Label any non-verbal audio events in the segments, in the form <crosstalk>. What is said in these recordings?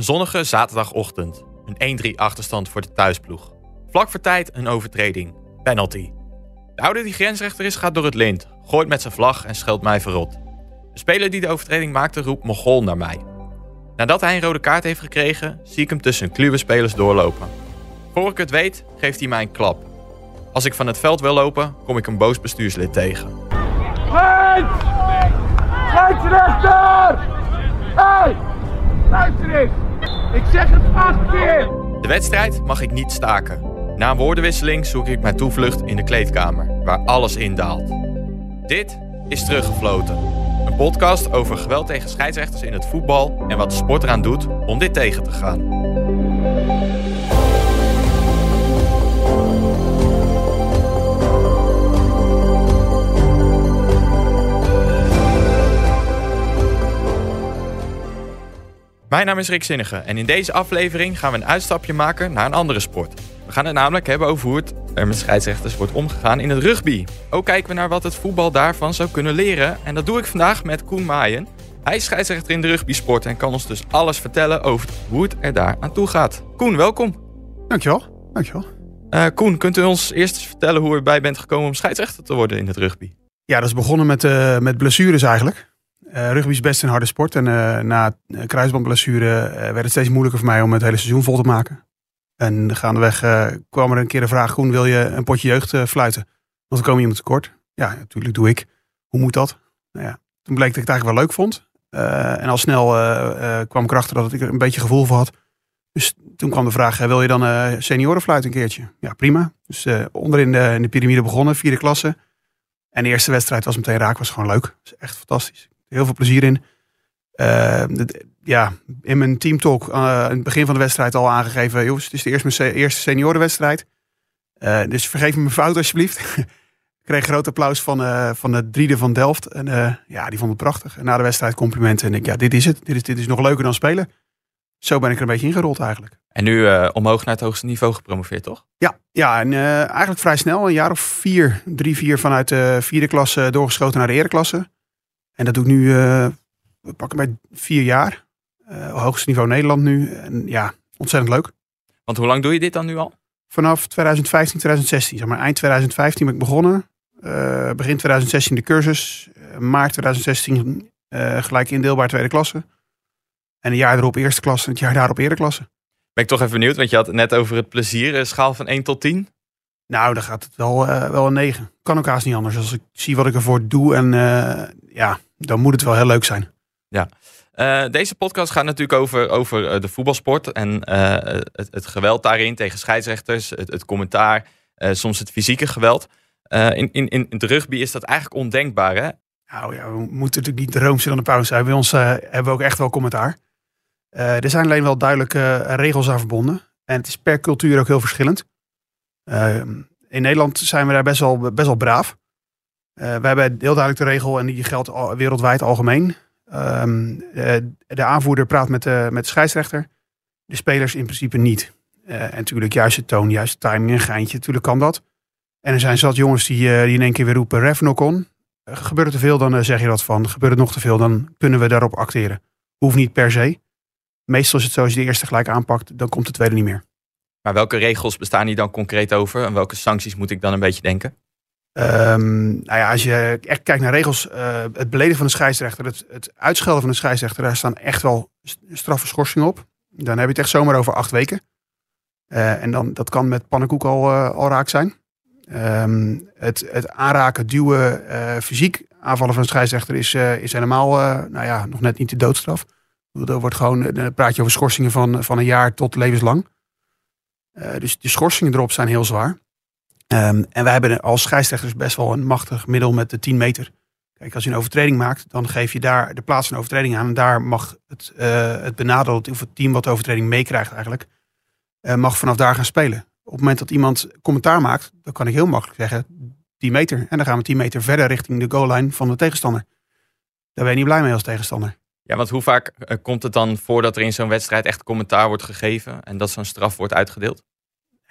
Een zonnige zaterdagochtend. Een 1-3 achterstand voor de thuisploeg. Vlak voor tijd een overtreding. Penalty. De oude die grensrechter is gaat door het lint, gooit met zijn vlag en scheldt mij verrot. De speler die de overtreding maakte roept Mogol naar mij. Nadat hij een rode kaart heeft gekregen, zie ik hem tussen kluwe spelers doorlopen. Voor ik het weet, geeft hij mij een klap. Als ik van het veld wil lopen, kom ik een boos bestuurslid tegen. Lijn! Scheidsrechter! Hey! Luister! Ik zeg het acht keer! De wedstrijd mag ik niet staken. Na een woordenwisseling zoek ik mijn toevlucht in de kleedkamer, waar alles indaalt. Dit is Teruggefloten. Een podcast over geweld tegen scheidsrechters in het voetbal en wat de sport eraan doet om dit tegen te gaan. Mijn naam is Rick Zinnige en in deze aflevering gaan we een uitstapje maken naar een andere sport. We gaan het namelijk hebben over hoe het er met scheidsrechters wordt omgegaan in het rugby. Ook kijken we naar wat het voetbal daarvan zou kunnen leren. En dat doe ik vandaag met Koen Maaien. Hij is scheidsrechter in de rugbysport en kan ons dus alles vertellen over hoe het er daar aan toe gaat. Koen, welkom. Dankjewel. Dankjewel. Uh, Koen, kunt u ons eerst eens vertellen hoe u erbij bent gekomen om scheidsrechter te worden in het rugby? Ja, dat is begonnen met, uh, met blessures eigenlijk. Uh, rugby is best een harde sport. En uh, na kruisbandblessure uh, werd het steeds moeilijker voor mij om het hele seizoen vol te maken. En gaandeweg kwam er een keer de vraag: Groen, wil je een potje jeugd fluiten? Want dan kom je iemand tekort. Ja, natuurlijk doe ik. Hoe moet dat? Nou ja, toen bleek dat ik het eigenlijk wel leuk vond. en al snel kwam ik erachter dat ik er een beetje gevoel voor had. Dus toen kwam de vraag: wil je dan seniorenfluiten een keertje? Ja, prima. Dus onderin de, in de piramide begonnen, vierde klasse. En de eerste wedstrijd was meteen raak, was gewoon leuk. Dat is echt fantastisch heel veel plezier in. Uh, ja, in mijn teamtalk uh, aan het begin van de wedstrijd al aangegeven. Jongens, het is de eerste, eerste seniorenwedstrijd. Uh, dus vergeef me mijn fout alsjeblieft. <laughs> ik kreeg groot applaus van, van de driede van Delft. En ja, die vond het prachtig. En na de wedstrijd complimenten. En ik, ja, dit is het. Dit is, dit is nog leuker dan spelen. Zo ben ik er een beetje ingerold eigenlijk. En nu omhoog naar het hoogste niveau gepromoveerd, toch? Ja, ja en eigenlijk vrij snel. Een jaar of vier, drie, vier vanuit de vierde klasse doorgeschoten naar de ereklasse. En dat doe ik nu, uh, we pakken bij vier jaar. Uh, hoogste niveau Nederland nu. En ja, ontzettend leuk. Want hoe lang doe je dit dan nu al? Vanaf 2015, 2016. Zeg maar eind 2015 ben ik begonnen. Uh, begin 2016 de cursus. maart 2016 gelijk indeelbaar tweede klasse. En een jaar erop eerste klasse en het jaar daarop eerste klasse. Ben ik toch even benieuwd, want je had het net over het plezier. Een schaal van 1 tot 10. Nou, dan gaat het wel, wel een 9. Kan ook haast niet anders. Als ik zie wat ik ervoor doe en ja, dan moet het wel heel leuk zijn. Ja. Uh, deze podcast gaat natuurlijk over, over uh, de voetbalsport en uh, het, het, geweld daarin tegen scheidsrechters, het, het commentaar, soms het fysieke geweld. in, in, in het rugby is dat eigenlijk ondenkbaar, hè? Nou ja, we moeten natuurlijk niet de roomse dan de paus zijn. Bij ons hebben we ook echt wel commentaar. er zijn alleen wel duidelijke regels aan verbonden. En het is per cultuur ook heel verschillend. in Nederland zijn we daar best wel, best wel braaf. Uh, we hebben heel duidelijk de regel en die geldt wereldwijd algemeen. Um, uh, de aanvoerder praat met de, met scheidsrechter. De spelers in principe niet. Uh, en natuurlijk juist de toon, juist de timing, een geintje. Natuurlijk kan dat. En er zijn zat jongens die, in één keer weer roepen ref knock on. gebeurt er te veel, dan zeg je dat van. Gebeurt het nog te veel, dan kunnen we daarop acteren. Hoeft niet per se. Meestal is het zo, als je de eerste gelijk aanpakt, dan komt de tweede niet meer. Maar welke regels bestaan hier dan concreet over? En welke sancties moet ik dan een beetje denken? Um, nou ja, als je echt kijkt naar regels, uh, het beledigen van de scheidsrechter, het, het, uitschelden van de scheidsrechter, daar staan echt wel straffe schorsingen op. Dan heb je het echt zomaar over acht weken. Uh, en dan, dat kan met pannenkoek al, uh, al raak zijn. Um, het, het aanraken, duwen, fysiek aanvallen van de scheidsrechter is, is helemaal, nou ja, nog net niet de doodstraf. Er wordt gewoon, dan praat je over schorsingen van, van een jaar tot levenslang. dus de schorsingen erop zijn heel zwaar. Um, en wij hebben als scheidsrechters best wel een machtig middel met de 10 meter. Kijk, als je een overtreding maakt, dan geef je daar de plaats van overtreding aan. En daar mag het, uh, het benadeelde of het team wat de overtreding meekrijgt eigenlijk, uh, mag vanaf daar gaan spelen. Op het moment dat iemand commentaar maakt, dan kan ik heel makkelijk zeggen 10 meter. En dan gaan we 10 meter verder richting de goal line van de tegenstander. Daar ben je niet blij mee als tegenstander. Ja, want hoe vaak uh, komt het dan voordat er in zo'n wedstrijd echt commentaar wordt gegeven en dat zo'n straf wordt uitgedeeld?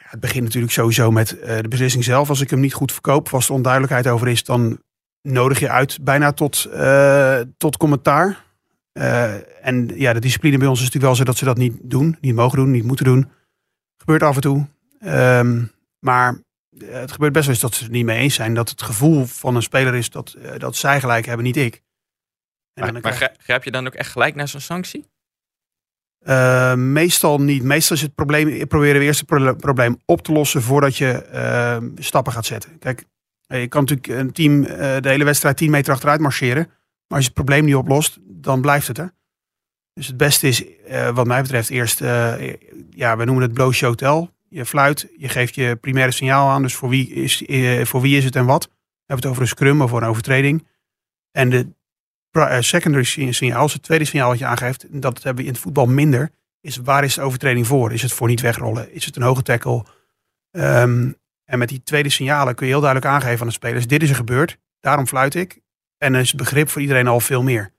Het begint natuurlijk sowieso met uh, de beslissing zelf. Als ik hem niet goed verkoop, als er onduidelijkheid over is, dan nodig je uit bijna tot, uh, tot commentaar. en ja, de discipline bij ons is natuurlijk wel zo dat ze dat niet doen, niet mogen doen, niet moeten doen. Gebeurt af en toe. Ehm, maar het gebeurt best wel eens dat ze het niet mee eens zijn. Dat het gevoel van een speler is dat, dat zij gelijk hebben, niet ik. En maar, maar grijp je dan ook echt gelijk naar zo'n sanctie? Uh, meestal niet. Meestal is het probleem, proberen we eerst het probleem op te lossen voordat je uh, stappen gaat zetten. Kijk, je kan natuurlijk een team uh, de hele wedstrijd 10 meter achteruit marcheren. Maar als je het probleem niet oplost, dan blijft het er. Dus het beste is, eh, wat mij betreft, eerst, ja, we noemen het blow show tell. Je fluit, je geeft je primaire signaal aan. Dus voor wie is, voor wie is het en wat? We het over een scrum of een overtreding. En de eh, secondary signaal, het tweede signaal wat je aangeeft, dat hebben we in het voetbal minder, is waar is de overtreding voor? Is het voor niet wegrollen? Is het een hoge tackle? Um, en met die tweede signalen kun je heel duidelijk aangeven aan de spelers, dit is er gebeurd, daarom fluit ik. En dan is het begrip voor iedereen al veel meer.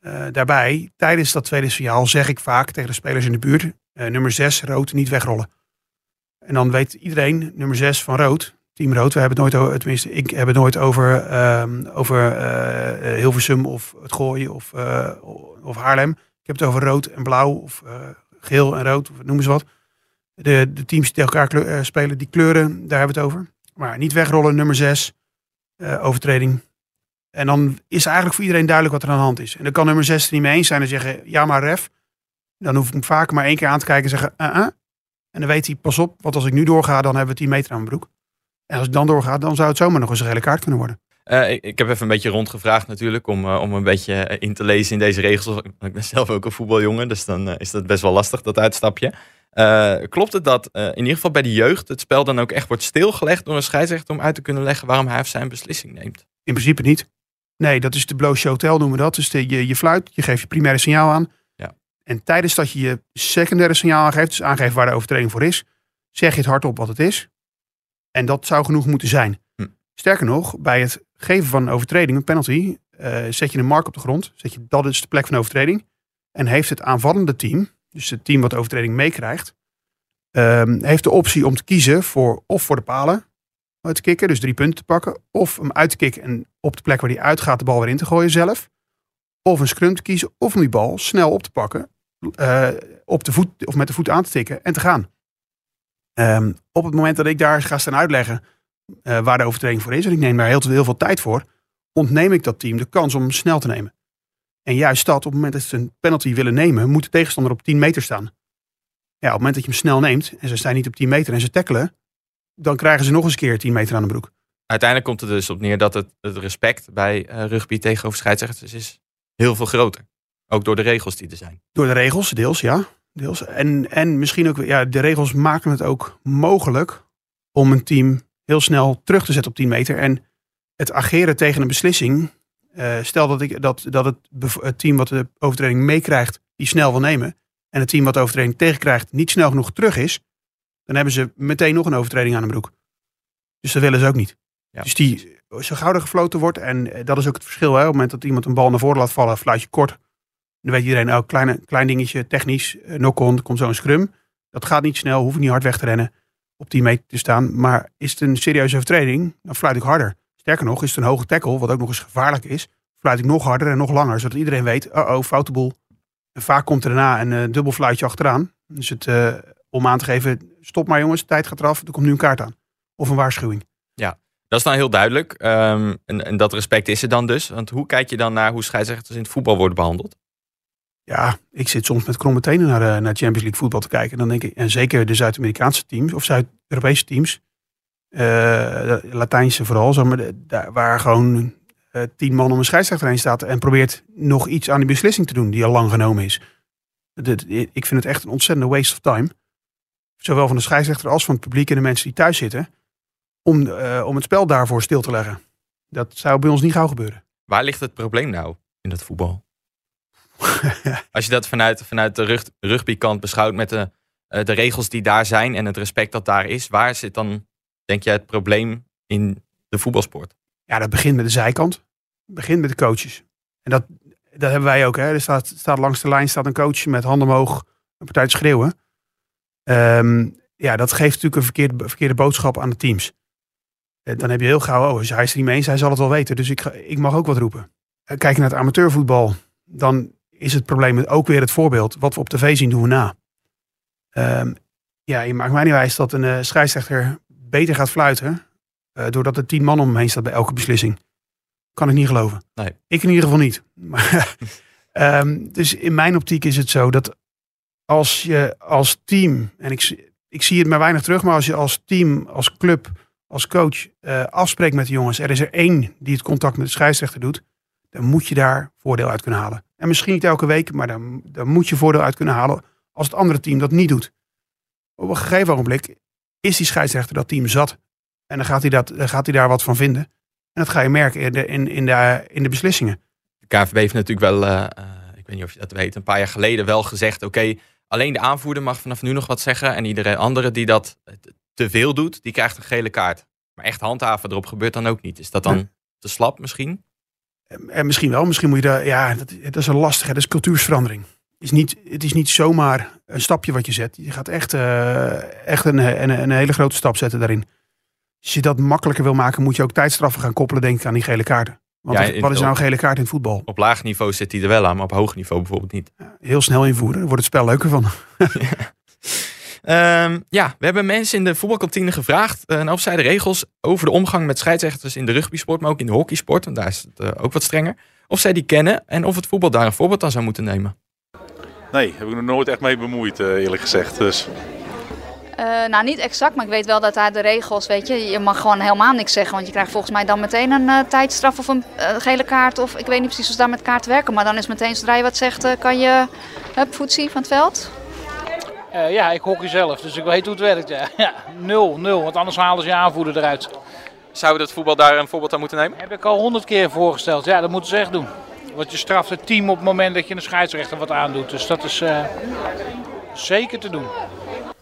Uh, daarbij, tijdens dat tweede signaal zeg ik vaak tegen de spelers in de buurt, uh, nummer 6, rood, niet wegrollen. En dan weet iedereen, nummer 6 van rood, Team Rood. We hebben het nooit over, tenminste, ik heb het nooit over, um, over uh, Hilversum of het Gooien of, uh, of Haarlem. Ik heb het over rood en blauw of geel en rood, of noem eens wat. De, de teams die tegen elkaar spelen, die kleuren, daar hebben we het over. Maar niet wegrollen, nummer 6, overtreding. En dan is eigenlijk voor iedereen duidelijk wat er aan de hand is. En dan kan nummer 6 het niet mee eens zijn en zeggen, ja maar ref. Dan hoef ik hem vaak maar één keer aan te kijken en zeggen. En dan weet hij, pas op, want als ik nu doorga, dan hebben we 10 meter aan mijn broek. En als het dan doorgaat, dan zou het zomaar nog eens een gele kaart kunnen worden. Uh, ik, ik, heb even een beetje rondgevraagd natuurlijk om, uh, om een beetje eh, in te lezen in deze regels. Ik ben zelf ook een voetbaljongen, dus dan uh, is dat best wel lastig, dat uitstapje. klopt het dat in ieder geval bij de jeugd het spel dan ook echt wordt stilgelegd door een scheidsrechter om uit te kunnen leggen waarom hij of zijn beslissing neemt? In principe niet. Nee, dat is de blow show tell noemen we dat. Dus de, je, je fluit, je geeft je primaire signaal aan. Ja. En tijdens dat je je secundaire signaal aangeeft, dus aangeeft waar de overtreding voor is, zeg je het hardop wat het is. En dat zou genoeg moeten zijn. Hm. Sterker nog, bij het geven van een overtreding, een penalty, uh, zet je een mark op de grond. Zet je, dat is de plek van de overtreding. En heeft het aanvallende team, dus het team wat de overtreding meekrijgt, uh, heeft de optie om te kiezen voor of voor de palen uit te kicken, dus drie punten te pakken, of hem uit te kicken en op de plek waar hij uitgaat de bal weer in te gooien zelf. Of een scrum te kiezen, of om die bal snel op te pakken, uh, op de voet, of met de voet aan te tikken en te gaan. Um, op het moment dat ik daar ga staan uitleggen uh, waar de overtreding voor is, en ik neem daar heel, heel veel tijd voor, ontneem ik dat team de kans om hem snel te nemen. En juist dat, op het moment dat ze een penalty willen nemen, moet de tegenstander op 10 meter staan. Ja, op het moment dat je hem snel neemt en ze staan niet op 10 meter en ze tackelen, dan krijgen ze nog eens een keer 10 meter aan de broek. Uiteindelijk komt het dus op neer dat het, het respect bij uh, rugby tegenover scheidsrechters is heel veel groter. Ook door de regels die er zijn. Door de regels, deels ja. Deels. En, en misschien ook, ja, de regels maken het ook mogelijk om een team heel snel terug te zetten op 10 meter. En het ageren tegen een beslissing. Uh, stel dat, ik, dat, dat het, het team wat de overtreding meekrijgt, die snel wil nemen. En het team wat de overtreding tegenkrijgt, niet snel genoeg terug is. Dan hebben ze meteen nog een overtreding aan de broek. Dus dat willen ze ook niet. Ja, dus die, zo gauw er gefloten wordt, en eh, dat is ook het verschil. Hè, op het moment dat iemand een bal naar voren laat vallen, fluit je kort. Dan weet iedereen, ook kleine, klein dingetje, technisch, uh, knock-on, komt zo'n scrum. Dat gaat niet snel, hoef ik niet hard weg te rennen, op die meter te staan. Maar is het een serieuze overtreding, dan fluit ik harder. Sterker nog, is het een hoge tackle, wat ook nog eens gevaarlijk is, fluit ik nog harder en nog langer, zodat iedereen weet, oh oh, foute boel. En vaak komt er daarna een uh, dubbel fluitje achteraan. Dus het, uh, om aan te geven, stop maar jongens, tijd gaat eraf, er komt nu een kaart aan. Of een waarschuwing. Ja, dat is dan heel duidelijk. Um, en, en, dat respect is er dan dus. Want hoe kijk je dan naar hoe scheidsrechters in het voetbal worden behandeld? Ja, ik zit soms met kromme tenen naar, uh, naar Champions League voetbal te kijken. Dan denk ik, en zeker de Zuid-Amerikaanse teams of Zuid-Europese teams, uh, Latijnse vooral, zeg maar, daar, waar gewoon uh, tien man om een scheidsrechter heen staat en probeert nog iets aan die beslissing te doen die al lang genomen is. Ik vind het echt een ontzettende waste of time. Zowel van de scheidsrechter als van het publiek en de mensen die thuis zitten. Om, om het spel daarvoor stil te leggen. Dat zou bij ons niet gauw gebeuren. Waar ligt het probleem nou in het voetbal? <laughs> Als je dat vanuit, vanuit de rug, rugbykant beschouwt met de, uh, de regels die daar zijn en het respect dat daar is, waar zit dan, denk jij, het probleem in de voetbalsport? Ja, dat begint met de zijkant. Het begint met de coaches. En dat, dat hebben wij ook. Hè. Er staat, staat langs de lijn staat een coach met handen omhoog een partij te schreeuwen. Um, ja, dat geeft natuurlijk een verkeerde, verkeerde boodschap aan de teams. Eh, dan heb je heel gauw, oh, hij is er niet mee eens, hij zal het wel weten. Dus ik, ik mag ook wat roepen. Eh, kijk je naar het amateurvoetbal, dan is het probleem ook weer het voorbeeld. Wat we op tv zien, doen we na. Ehm, ja, je maakt mij niet wijs dat een uh, scheidsrechter beter gaat fluiten. Uh, doordat er tien man om hem heen staat bij elke beslissing. Kan ik niet geloven. Nee. Ik in ieder geval niet. <laughs> Um, dus in mijn optiek is het zo dat als je als team, en ik, ik zie het maar weinig terug, maar als je als team, als club, als coach uh, afspreekt met de jongens, er is er één die het contact met de scheidsrechter doet, dan moet je daar voordeel uit kunnen halen. En misschien niet elke week, maar dan, dan moet je voordeel uit kunnen halen als het andere team dat niet doet. Op een gegeven ogenblik is die scheidsrechter dat team zat. En dan gaat hij, dat, dan gaat hij daar wat van vinden. En dat ga je merken in de, in, in de, in de beslissingen. De KVB heeft natuurlijk wel, uh, uh, ik weet niet of je dat weet, een paar jaar geleden wel gezegd: oké, alleen de aanvoerder mag vanaf nu nog wat zeggen. En iedereen andere die dat te veel doet, die krijgt een gele kaart. Maar echt handhaven erop gebeurt dan ook niet. Is dat dan te slap misschien? En misschien wel. Misschien moet je daar. Ja, dat, dat is een lastige. Dat is cultuursverandering. Is niet, het is niet zomaar een stapje wat je zet. Je gaat echt, uh, echt een, een, een, hele grote stap zetten daarin. Als je dat makkelijker wil maken, moet je ook tijdstraffen gaan koppelen, denk ik, aan die gele kaarten. Want ja, wat is nou een gele kaart in voetbal? Op laag niveau zit hij er wel aan, maar op hoog niveau bijvoorbeeld niet. Heel snel invoeren, daar wordt het spel leuker van. <laughs> <laughs> ja. Um, ja, we hebben mensen in de voetbalkantine gevraagd uh, of zij de regels over de omgang met scheidsrechters in de rugbysport, maar ook in de hockeysport, want daar is het uh, ook wat strenger, of zij die kennen en of het voetbal daar een voorbeeld aan zou moeten nemen. Nee, heb ik nog nooit echt mee bemoeid, uh, eerlijk gezegd. Dus. Uh, nou, niet exact, maar ik weet wel dat daar de regels, weet je, je mag gewoon helemaal niks zeggen. Want je krijgt volgens mij dan meteen een uh, tijdstraf of een uh, gele kaart. Of ik weet niet precies hoe ze daar met kaart werken. Maar dan is meteen, zodra je wat zegt, kan je, hup, voetzie van het veld. Ja, ik hockey zelf, dus ik weet hoe het werkt. Ja, ja nul, nul, want anders halen ze je aanvoerder eruit. Zou dat voetbal daar een voorbeeld aan moeten nemen? Heb ik al honderd keer voorgesteld. Ja, dat moeten ze echt doen. Want je straft het team op het moment dat je een scheidsrechter wat aandoet. Dus dat is zeker te doen.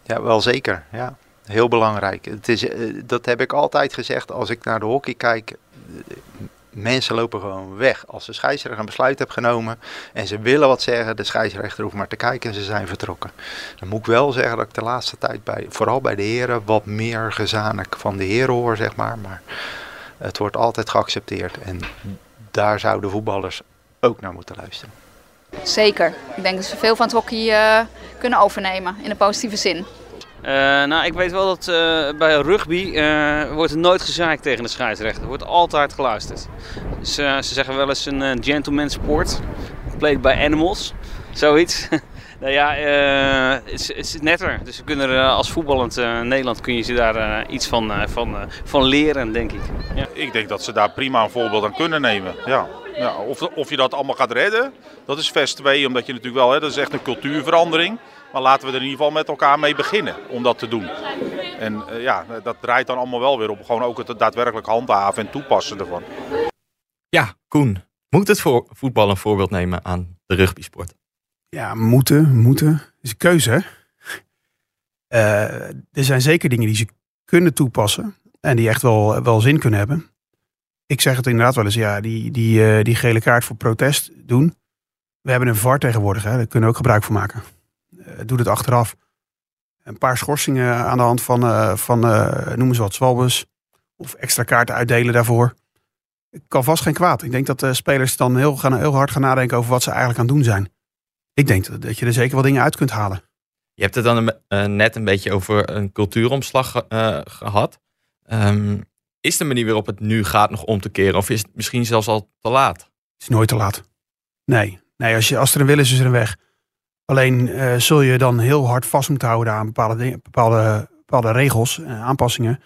Ja, wel zeker. Ja. Heel belangrijk. Het is, dat heb ik altijd gezegd als ik naar de hockey kijk. Mensen lopen gewoon weg. Als de scheidsrechter een besluit heeft genomen en ze willen wat zeggen, de scheidsrechter hoeft maar te kijken en ze zijn vertrokken. Dan moet ik wel zeggen dat ik de laatste tijd, bij, vooral bij de heren, wat meer gezanik van de heren hoor, zeg maar. Maar het wordt altijd geaccepteerd en daar zouden voetballers ook naar moeten luisteren. Zeker. Ik denk dat ze veel van het hockey uh, kunnen overnemen in een positieve zin. Uh, nou, ik weet wel dat uh, bij rugby wordt er nooit gezaaid tegen de scheidsrechter. Er wordt altijd geluisterd. Ze zeggen wel eens een gentleman sport. Played by animals. Zoiets. <laughs> nou ja, het is, netter. Dus we kunnen als voetballend Nederland kun je ze daar iets van, van, van leren, denk ik. Ja. Ik denk dat ze daar prima een voorbeeld aan kunnen nemen. Ja. Ja, of, of je dat allemaal gaat redden, dat is vers 2, omdat je natuurlijk wel, hè, dat is echt een cultuurverandering. Maar laten we er in ieder geval met elkaar mee beginnen om dat te doen. En uh, ja, dat draait dan allemaal wel weer op gewoon ook het daadwerkelijk handhaven en toepassen ervan. Ja, Koen, moet het voor voetbal een voorbeeld nemen aan de rugbysport? Ja, moeten, moeten. is een keuze, hè? Uh, er zijn zeker dingen die ze kunnen toepassen en die echt wel, wel zin kunnen hebben ik zeg het inderdaad wel eens, ja, die, die, uh, die gele kaart voor protest doen. We hebben een VAR tegenwoordig, hè, daar kunnen we ook gebruik van maken. Uh, doe het achteraf. Een paar schorsingen aan de hand van, uh, van noem eens wat, zwalbes. Of extra kaarten uitdelen daarvoor. Ik kan vast geen kwaad. Ik denk dat de spelers dan heel, gaan, heel hard gaan nadenken over wat ze eigenlijk aan het doen zijn. Ik denk dat, dat je er zeker wel dingen uit kunt halen. Je hebt het dan een, net een beetje over een cultuuromslag gehad. Um, is de manier waarop het nu gaat nog om te keren? Of is het misschien zelfs al te laat? Het is nooit te laat. Nee, nee als, je, als er een wil is, is er een weg. Alleen uh, zul je dan heel hard vast moeten houden aan bepaalde, bepaalde, bepaalde regels en aanpassingen.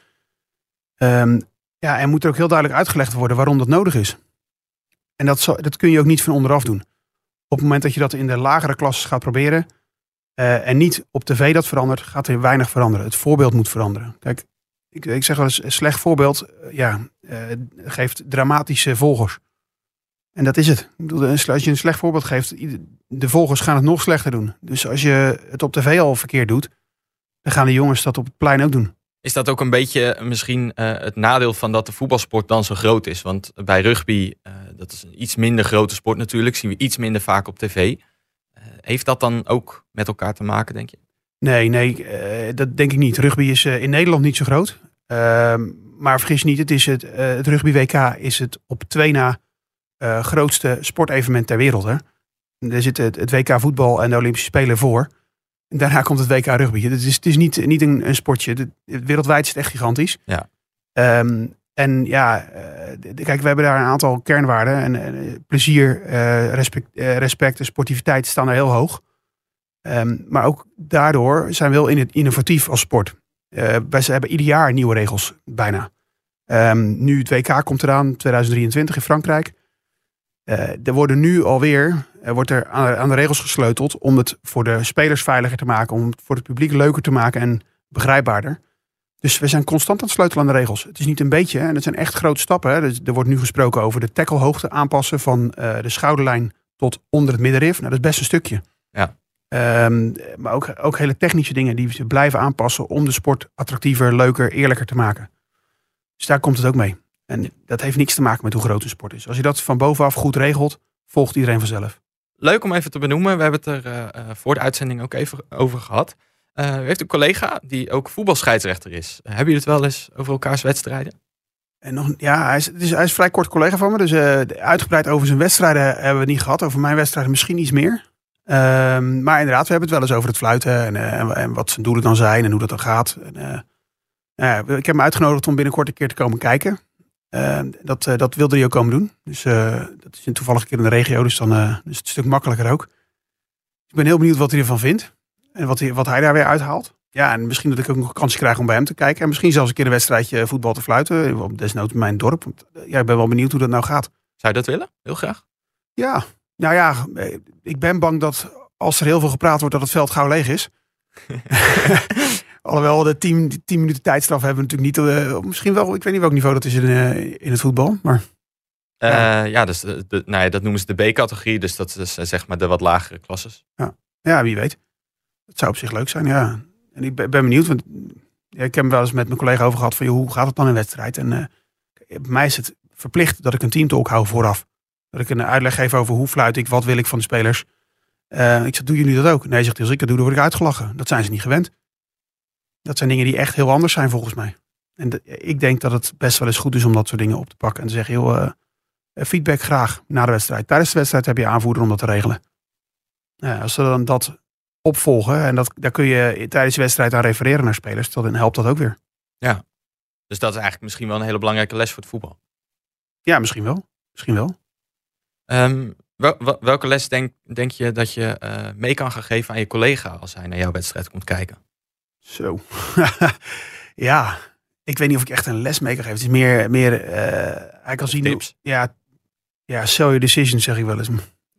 Um, ja, en moet er ook heel duidelijk uitgelegd worden waarom dat nodig is. En dat, dat kun je ook niet van onderaf doen. Op het moment dat je dat in de lagere klassen gaat proberen uh, en niet op tv dat verandert, gaat er weinig veranderen. Het voorbeeld moet veranderen. Kijk, ik, ik zeg wel eens, een slecht voorbeeld eh, ja, uh, geeft dramatische volgers. En dat is het. Als je een slecht voorbeeld geeft, de volgers gaan het nog slechter doen. Dus als je het op tv al verkeerd doet, dan gaan de jongens dat op het plein ook doen. Is dat ook een beetje misschien uh, het nadeel van dat de voetbalsport dan zo groot is? Want bij rugby, uh, dat is een iets minder grote sport natuurlijk, zien we iets minder vaak op tv. Uh, heeft dat dan ook met elkaar te maken, denk je? Nee, nee, dat denk ik niet. Rugby is in Nederland niet zo groot. Ehm, maar vergis niet, het, is het, het rugby WK is het op twee na uh, grootste sportevenement ter wereld. Hè? Er zit het, het WK voetbal en de Olympische Spelen voor. En daarna komt het WK rugby. Het is, het is niet, niet een, een sportje. De- wereldwijd is het echt gigantisch. Ja. Ehm, en ja, eh, kijk, we hebben daar een aantal kernwaarden. En, en, plezier, eh, respect, eh, respect en sportiviteit staan er heel hoog. Ehm, maar ook daardoor zijn we heel in- innovatief als sport. Eh, wij hebben ieder jaar nieuwe regels, bijna. Ehm, nu het WK komt eraan, 2023 in Frankrijk. Eh, er worden nu alweer er wordt er aan, de regels gesleuteld om het voor de spelers veiliger te maken, om het voor het publiek leuker te maken en begrijpbaarder. Dus we zijn constant aan het sleutelen aan de regels. Het is niet een beetje, hè, en het zijn echt grote stappen. Hè. Dus er wordt nu gesproken over de tacklehoogte aanpassen van eh, de schouderlijn tot onder het middenrif. Nou, dat is best een stukje. Ja. Ehm, maar ook, ook hele technische dingen die ze blijven aanpassen om de sport attractiever, leuker, eerlijker te maken. Dus daar komt het ook mee. En dat heeft niks te maken met hoe groot een sport is. Als je dat van bovenaf goed regelt, volgt iedereen vanzelf. Leuk om even te benoemen. We hebben het er eh, eh, voor de uitzending ook even over gehad. Eh, u heeft een collega die ook voetbalscheidsrechter is. hebben jullie het wel eens over elkaars wedstrijden? En nog, ja, hij is, is, hij is vrij kort collega van me. Dus uitgebreid over zijn wedstrijden hebben we het niet gehad. Over mijn wedstrijden misschien iets meer. Ehm, maar inderdaad, we hebben het wel eens over het fluiten. En, en, en wat zijn doelen dan zijn en hoe dat dan gaat. En, ik heb hem uitgenodigd om binnenkort een keer te komen kijken. Ehm, dat, eh, dat wilde hij ook komen doen. Dus eh, dat is een toevallig keer in de regio. Dus dan eh, is het een stuk makkelijker ook. Ik ben heel benieuwd wat hij ervan vindt. En wat hij, wat hij daar weer uithaalt. Ja, en misschien dat ik ook nog een kansje krijg om bij hem te kijken. En misschien zelfs een keer een wedstrijdje voetbal te fluiten. Op desnoods in mijn dorp. Want, ja, ik ben wel benieuwd hoe dat nou gaat. Zou je dat willen? Heel graag. Ja, nou ja, ik ben bang dat als er heel veel gepraat wordt, dat het veld gauw leeg is. <laughs> Alhoewel de 10 10 minuten tijdstraf hebben we natuurlijk niet. eh, misschien wel, ik weet niet welk niveau dat is in, eh, in het voetbal. Maar Eh, Ja. ja, dus de, de- nou ja, dat noemen ze de B-categorie. Dus dat is zeg maar de wat lagere klasses. ja, wie weet. Het zou op zich leuk zijn, ja. En ik ben, ben benieuwd, want ja, ik heb hem wel eens met mijn collega over gehad van joh, hoe gaat het dan in wedstrijd? En bij mij is het verplicht dat ik een teamtalk hou vooraf. Dat ik een uitleg geef over hoe fluit ik, wat wil ik van de spelers. Eh, ik zeg, doen jullie dat ook? Nee, zegt hij, als ik dat doe, dan word ik uitgelachen. Dat zijn ze niet gewend. Dat zijn dingen die echt heel anders zijn volgens mij. En de- ik denk dat het best wel eens goed is om dat soort dingen op te pakken. En te zeggen, joh, eh, eh, feedback graag na de wedstrijd. Tijdens de wedstrijd heb je aanvoerder om dat te regelen. Nou ja, als ze dan dat opvolgen en dat, daar kun je tijdens de wedstrijd aan refereren naar spelers, dan helpt dat ook weer. Dus dat is eigenlijk misschien wel een hele belangrijke les voor het voetbal. Ja, misschien wel. Misschien wel. Ehm, wel- wel- welke les denk, denk je dat je eh, mee kan gaan geven aan je collega als hij naar jouw wedstrijd komt kijken? Zo. <laughs> ja, ik weet niet of ik echt een les mee kan geven. Het is meer, meer hij kan zien. hoe- Tips. Ja, ja, sell your decision zeg ik wel eens.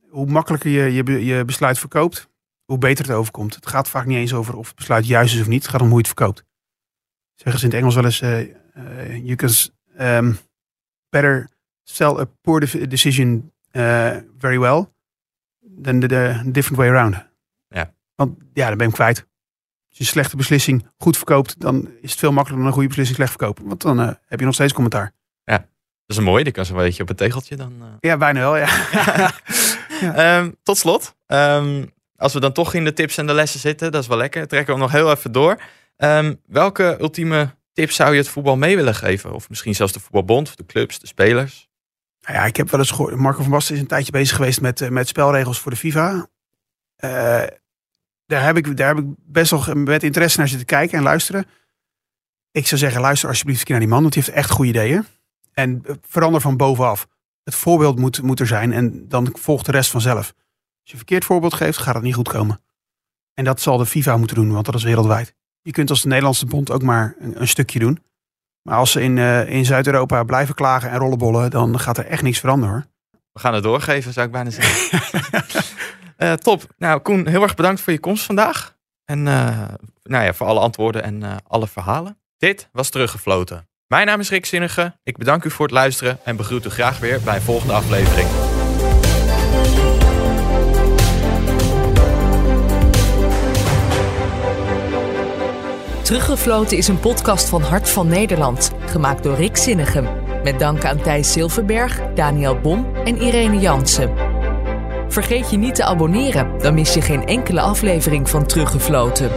Hoe makkelijker je je, je besluit verkoopt, hoe beter het overkomt. Het gaat vaak niet eens over of het besluit juist is of niet. Het gaat om hoe je het verkoopt. Zeggen ze in het Engels wel eens, eh, you can um, better sell a poor de- decision very well than the, the different way around. Ja. Want ja, dan ben ik hem kwijt. Als je een slechte beslissing goed verkoopt, dan is het veel makkelijker dan een goede beslissing slecht verkopen. Want dan eh, heb je nog steeds commentaar. Dat is een mooie, die kan een beetje op het tegeltje dan. eh. Ja, bijna wel, <laughs> ja. Ehm, tot slot, ehm, als we dan toch in de tips en de lessen zitten, dat is wel lekker. Trekken we nog heel even door. Ehm, welke ultieme tips zou je het voetbal mee willen geven? Of misschien zelfs de voetbalbond, de clubs, de spelers? Nou ja, ik heb wel eens gehoord. Marco van Basten is een tijdje bezig geweest met, eh, met spelregels voor de FIFA. Eh, daar, heb ik, daar heb ik best wel met interesse naar zitten kijken en luisteren. Ik zou zeggen, luister alsjeblieft een keer naar die man, want die heeft echt goede ideeën. En eh, verander van bovenaf. Het voorbeeld moet, moet er zijn en dan volgt de rest vanzelf. Als je een verkeerd voorbeeld geeft, gaat het niet goed komen. En dat zal de FIFA moeten doen, want dat is wereldwijd. Je kunt als de Nederlandse bond ook maar een stukje doen. Maar als ze in, eh, in Zuid-Europa blijven klagen en rollenbollen, dan gaat er echt niks veranderen hoor. We gaan het doorgeven, zou ik bijna zeggen. <laughs> Eh, top. Nou, Koen, heel erg bedankt voor je komst vandaag. En eh, nou ja, voor alle antwoorden en alle verhalen. Dit was Teruggefloten. Mijn naam is Rick Zinnige. Ik bedank u voor het luisteren en begroet u graag weer bij een volgende aflevering. Teruggefloten is een podcast van Hart van Nederland, gemaakt door Rick Zinnigem. Met dank aan Thijs Silverberg, Daniel Bom en Irene Jansen. Vergeet je niet te abonneren, dan mis je geen enkele aflevering van Teruggefloten.